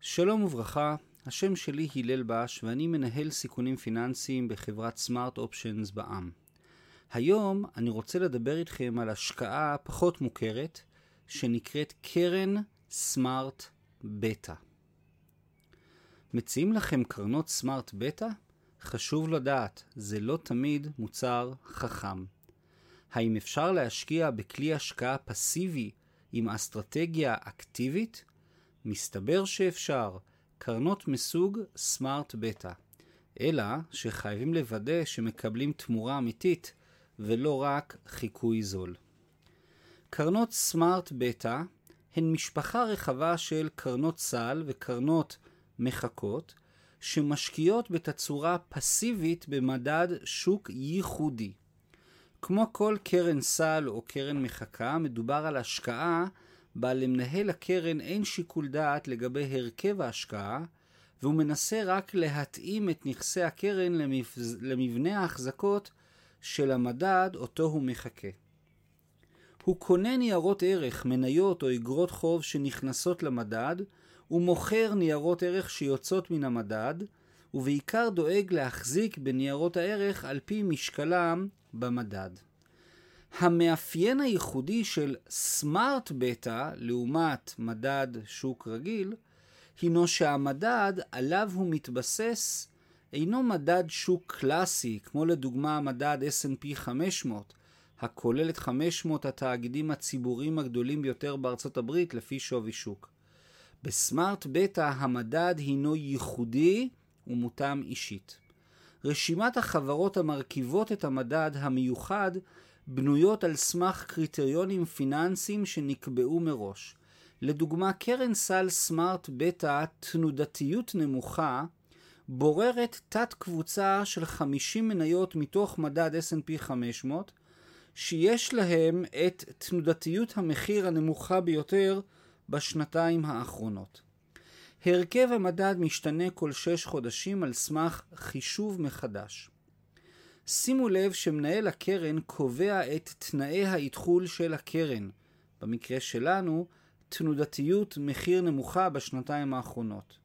שלום וברכה, השם שלי הלל בש ואני מנהל סיכונים פיננסיים בחברת סמארט אופשנס בע"מ. היום אני רוצה לדבר איתכם על השקעה פחות מוכרת שנקראת קרן סמארט בטא. מציעים לכם קרנות סמארט בטא? חשוב לדעת, זה לא תמיד מוצר חכם. האם אפשר להשקיע בכלי השקעה פסיבי עם אסטרטגיה אקטיבית? מסתבר שאפשר, קרנות מסוג סמארט בטא. אלא שחייבים לוודא שמקבלים תמורה אמיתית ולא רק חיקוי זול. קרנות סמארט בטא הן משפחה רחבה של קרנות סל וקרנות מחכות שמשקיעות בתצורה פסיבית במדד שוק ייחודי. כמו כל קרן סל או קרן מחכה, מדובר על השקעה בה למנהל הקרן אין שיקול דעת לגבי הרכב ההשקעה, והוא מנסה רק להתאים את נכסי הקרן למבנה ההחזקות של המדד אותו הוא מחכה. הוא קונה ניירות ערך, מניות או אגרות חוב שנכנסות למדד, ומוכר ניירות ערך שיוצאות מן המדד, ובעיקר דואג להחזיק בניירות הערך על פי משקלם במדד. המאפיין הייחודי של סמארט בטא לעומת מדד שוק רגיל, הינו שהמדד עליו הוא מתבסס אינו מדד שוק קלאסי, כמו לדוגמה מדד S&P 500, הכולל את 500 התאגידים הציבוריים הגדולים ביותר בארצות הברית לפי שווי שוק. בסמארט בטא המדד הינו ייחודי ומותאם אישית. רשימת החברות המרכיבות את המדד המיוחד בנויות על סמך קריטריונים פיננסיים שנקבעו מראש. לדוגמה, קרן סל סמארט בטא תנודתיות נמוכה בוררת תת קבוצה של 50 מניות מתוך מדד S&P 500 שיש להם את תנודתיות המחיר הנמוכה ביותר בשנתיים האחרונות. הרכב המדד משתנה כל שש חודשים על סמך חישוב מחדש. שימו לב שמנהל הקרן קובע את תנאי האתחול של הקרן, במקרה שלנו, תנודתיות מחיר נמוכה בשנתיים האחרונות.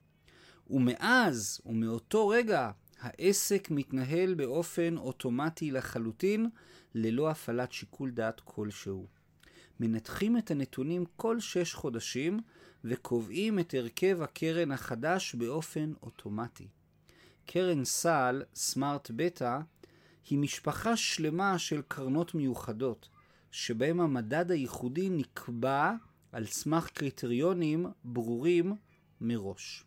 ומאז ומאותו רגע העסק מתנהל באופן אוטומטי לחלוטין, ללא הפעלת שיקול דעת כלשהו. מנתחים את הנתונים כל שש חודשים וקובעים את הרכב הקרן החדש באופן אוטומטי. קרן סל, סמארט בטא, היא משפחה שלמה של קרנות מיוחדות, שבהם המדד הייחודי נקבע על סמך קריטריונים ברורים מראש.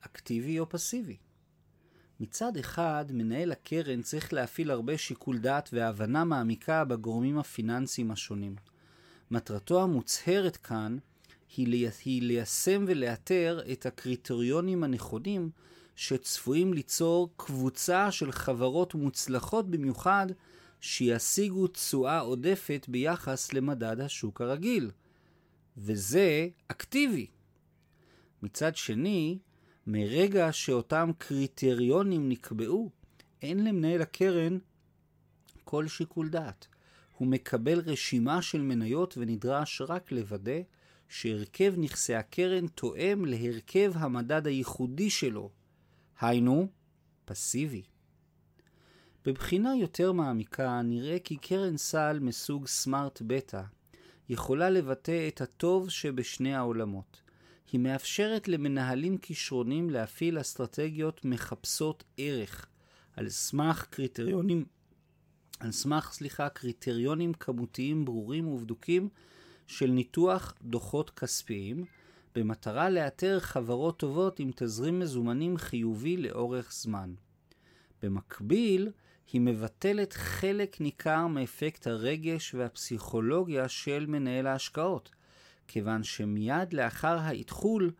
אקטיבי או פסיבי. מצד אחד, מנהל הקרן צריך להפעיל הרבה שיקול דעת והבנה מעמיקה בגורמים הפיננסיים השונים. מטרתו המוצהרת כאן היא, היא ליישם ולאתר את הקריטריונים הנכונים שצפויים ליצור קבוצה של חברות מוצלחות במיוחד שישיגו תשואה עודפת ביחס למדד השוק הרגיל. וזה אקטיבי. מצד שני, מרגע שאותם קריטריונים נקבעו, אין למנהל הקרן כל שיקול דעת. הוא מקבל רשימה של מניות ונדרש רק לוודא שהרכב נכסי הקרן תואם להרכב המדד הייחודי שלו, היינו, פסיבי. בבחינה יותר מעמיקה נראה כי קרן סל מסוג סמארט בטא יכולה לבטא את הטוב שבשני העולמות. היא מאפשרת למנהלים כישרונים להפעיל אסטרטגיות מחפשות ערך על סמך קריטריונים, על סמך, סליחה, קריטריונים כמותיים ברורים ובדוקים של ניתוח דוחות כספיים, במטרה לאתר חברות טובות עם תזרים מזומנים חיובי לאורך זמן. במקביל, היא מבטלת חלק ניכר מאפקט הרגש והפסיכולוגיה של מנהל ההשקעות, כיוון שמיד לאחר האתחול,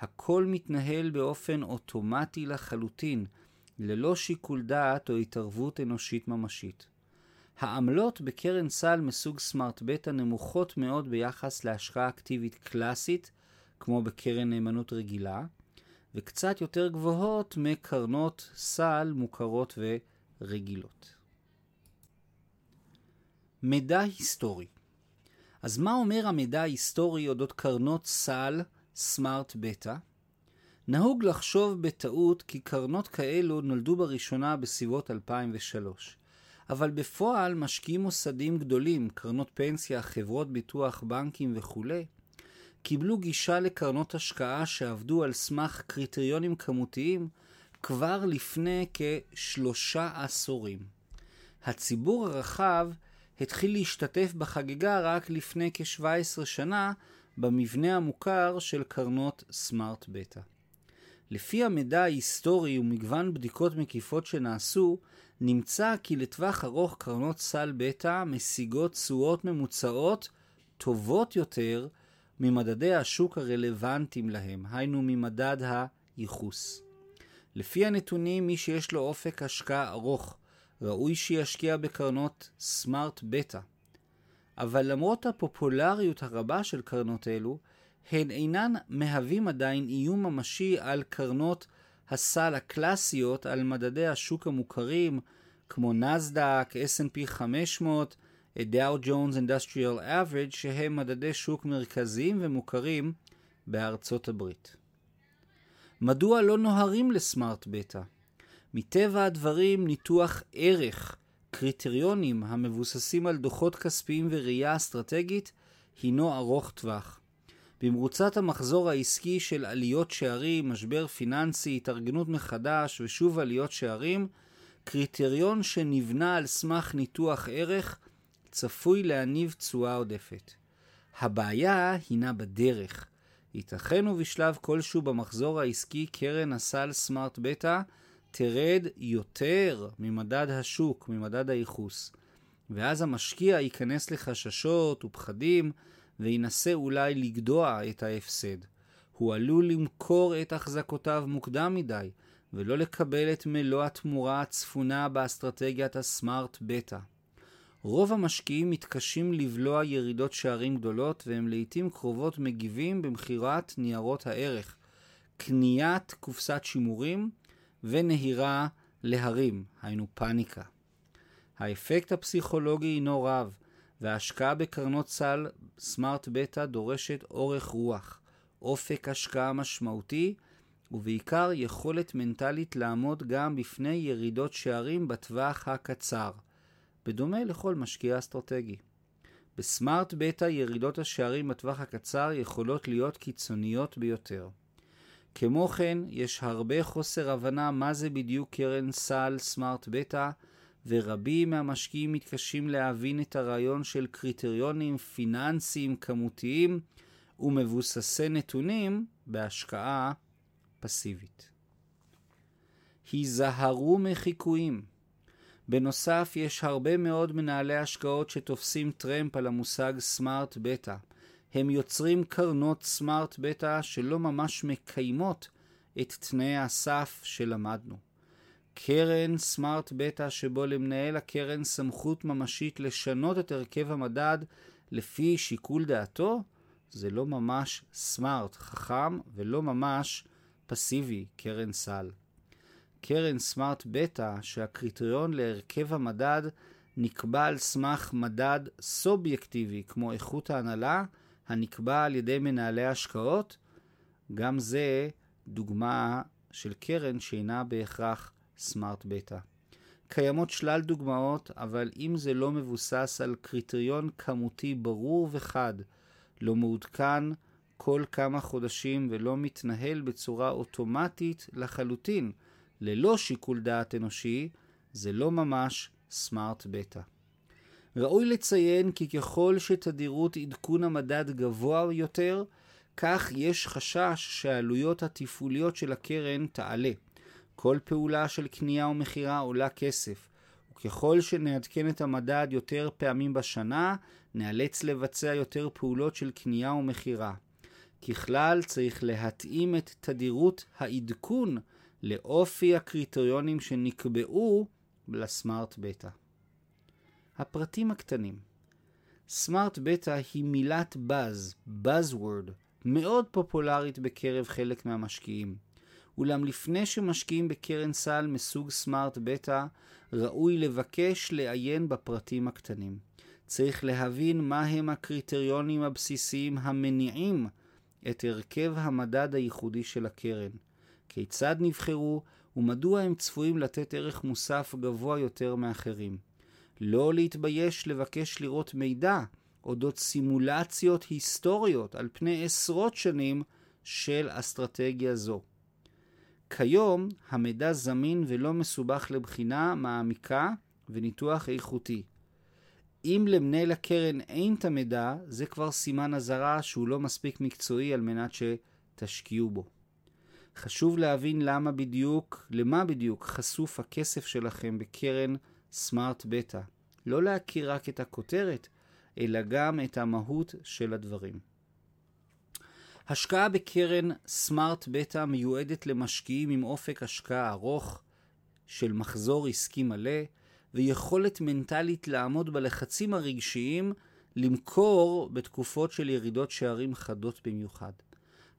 הכל מתנהל באופן אוטומטי לחלוטין, ללא שיקול דעת או התערבות אנושית ממשית. העמלות בקרן סל מסוג סמארט בטא נמוכות מאוד ביחס להשקעה אקטיבית קלאסית, כמו בקרן נאמנות רגילה, וקצת יותר גבוהות מקרנות סל מוכרות ורגילות. מידע היסטורי אז מה אומר המידע ההיסטורי אודות קרנות סל סמארט בטא, נהוג לחשוב בטעות כי קרנות כאלו נולדו בראשונה בסביבות 2003. אבל בפועל משקיעים מוסדיים גדולים, קרנות פנסיה, חברות ביטוח, בנקים וכולי, קיבלו גישה לקרנות השקעה שעבדו על סמך קריטריונים כמותיים כבר לפני כשלושה עשורים. הציבור הרחב התחיל להשתתף בחגיגה רק לפני כ-17 שנה במבנה המוכר של קרנות סמארט בטא. לפי המידע ההיסטורי ומגוון בדיקות מקיפות שנעשו, נמצא כי לטווח ארוך קרנות סל בטא משיגות תשואות ממוצעות טובות יותר ממדדי השוק הרלוונטיים להם, היינו ממדד הייחוס. לפי הנתונים, מי שיש לו אופק השקעה ארוך, ראוי שישקיע בקרנות סמארט בטא. אבל למרות הפופולריות הרבה של קרנות אלו, הן אינן מהווים עדיין איום ממשי על קרנות הסל הקלאסיות, על מדדי השוק המוכרים, כמו נסדק, S&P 500, דאו ג'ונס אינדסטריאל אברג' שהם מדדי שוק מרכזיים ומוכרים בארצות הברית. מדוע לא נוהרים לסמארט בטא? מטבע הדברים ניתוח ערך, קריטריונים המבוססים על דוחות כספיים וראייה אסטרטגית הינו ארוך טווח. במרוצת המחזור העסקי של עליות שערים, משבר פיננסי, התארגנות מחדש ושוב עליות שערים, קריטריון שנבנה על סמך ניתוח ערך צפוי להניב תשואה עודפת. הבעיה הינה בדרך. ייתכן ובשלב כלשהו במחזור העסקי קרן הסל סמארט בטא תרד יותר ממדד השוק, ממדד הייחוס. ואז המשקיע ייכנס לחששות ופחדים וינסה אולי לגדוע את ההפסד. הוא עלול למכור את החזקותיו מוקדם מדי, ולא לקבל את מלוא התמורה הצפונה באסטרטגיית הסמארט בטא. רוב המשקיעים מתקשים לבלוע ירידות שערים גדולות והם לעיתים קרובות מגיבים במכירת ניירות הערך, קניית קופסת שימורים ונהירה להרים, היינו פאניקה. האפקט הפסיכולוגי הינו רב, וההשקעה בקרנות סל סמארט בטא דורשת אורך רוח, אופק השקעה משמעותי, ובעיקר יכולת מנטלית לעמוד גם בפני ירידות שערים בטווח הקצר, בדומה לכל משקיע אסטרטגי. בסמארט בטא ירידות השערים בטווח הקצר יכולות להיות קיצוניות ביותר. כמו כן, יש הרבה חוסר הבנה מה זה בדיוק קרן סל סמארט בטא, ורבים מהמשקיעים מתקשים להבין את הרעיון של קריטריונים פיננסיים כמותיים ומבוססי נתונים בהשקעה פסיבית. היזהרו מחיקויים. בנוסף, יש הרבה מאוד מנהלי השקעות שתופסים טרמפ על המושג סמארט בטא. הם יוצרים קרנות סמארט בטא שלא ממש מקיימות את תנאי הסף שלמדנו. קרן סמארט בטא שבו למנהל הקרן סמכות ממשית לשנות את הרכב המדד לפי שיקול דעתו, זה לא ממש סמארט, חכם, ולא ממש פסיבי, קרן סל. קרן סמארט בטא, שהקריטריון להרכב המדד נקבע על סמך מדד סובייקטיבי, כמו איכות ההנהלה, הנקבע על ידי מנהלי השקעות, גם זה דוגמה של קרן שאינה בהכרח סמארט בטא. קיימות שלל דוגמאות, אבל אם זה לא מבוסס על קריטריון כמותי ברור וחד, לא מעודכן כל כמה חודשים ולא מתנהל בצורה אוטומטית לחלוטין, ללא שיקול דעת אנושי, זה לא ממש סמארט בטא. ראוי לציין כי ככל שתדירות עדכון המדד גבוה יותר, כך יש חשש שהעלויות התפעוליות של הקרן תעלה. כל פעולה של קנייה ומכירה עולה כסף, וככל שנעדכן את המדד יותר פעמים בשנה, נאלץ לבצע יותר פעולות של קנייה ומכירה. ככלל, צריך להתאים את תדירות העדכון לאופי הקריטריונים שנקבעו לסמארט בטא. הפרטים הקטנים סמארט בטא היא מילת באז, Buzzword, מאוד פופולרית בקרב חלק מהמשקיעים. אולם לפני שמשקיעים בקרן סל מסוג סמארט בטא, ראוי לבקש לעיין בפרטים הקטנים. צריך להבין מהם הקריטריונים הבסיסיים המניעים את הרכב המדד הייחודי של הקרן, כיצד נבחרו ומדוע הם צפויים לתת ערך מוסף גבוה יותר מאחרים. לא להתבייש לבקש לראות מידע אודות סימולציות היסטוריות על פני עשרות שנים של אסטרטגיה זו. כיום המידע זמין ולא מסובך לבחינה מעמיקה וניתוח איכותי. אם למנהל הקרן אין את המידע, זה כבר סימן אזהרה שהוא לא מספיק מקצועי על מנת שתשקיעו בו. חשוב להבין למה בדיוק, למה בדיוק חשוף הכסף שלכם בקרן סמארט בטא. לא להכיר רק את הכותרת, אלא גם את המהות של הדברים. השקעה בקרן סמארט בטא מיועדת למשקיעים עם אופק השקעה ארוך של מחזור עסקי מלא ויכולת מנטלית לעמוד בלחצים הרגשיים למכור בתקופות של ירידות שערים חדות במיוחד.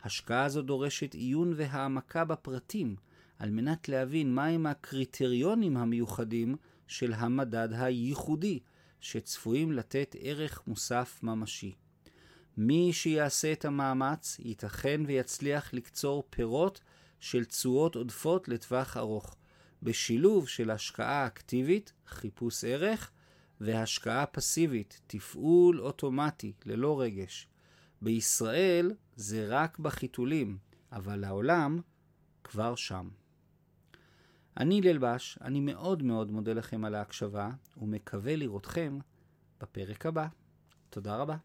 השקעה זו דורשת עיון והעמקה בפרטים על מנת להבין מהם הקריטריונים המיוחדים של המדד הייחודי שצפויים לתת ערך מוסף ממשי. מי שיעשה את המאמץ ייתכן ויצליח לקצור פירות של תשואות עודפות לטווח ארוך, בשילוב של השקעה אקטיבית, חיפוש ערך, והשקעה פסיבית, תפעול אוטומטי, ללא רגש. בישראל זה רק בחיתולים, אבל העולם כבר שם. אני ללבש, אני מאוד מאוד מודה לכם על ההקשבה, ומקווה לראותכם בפרק הבא. תודה רבה.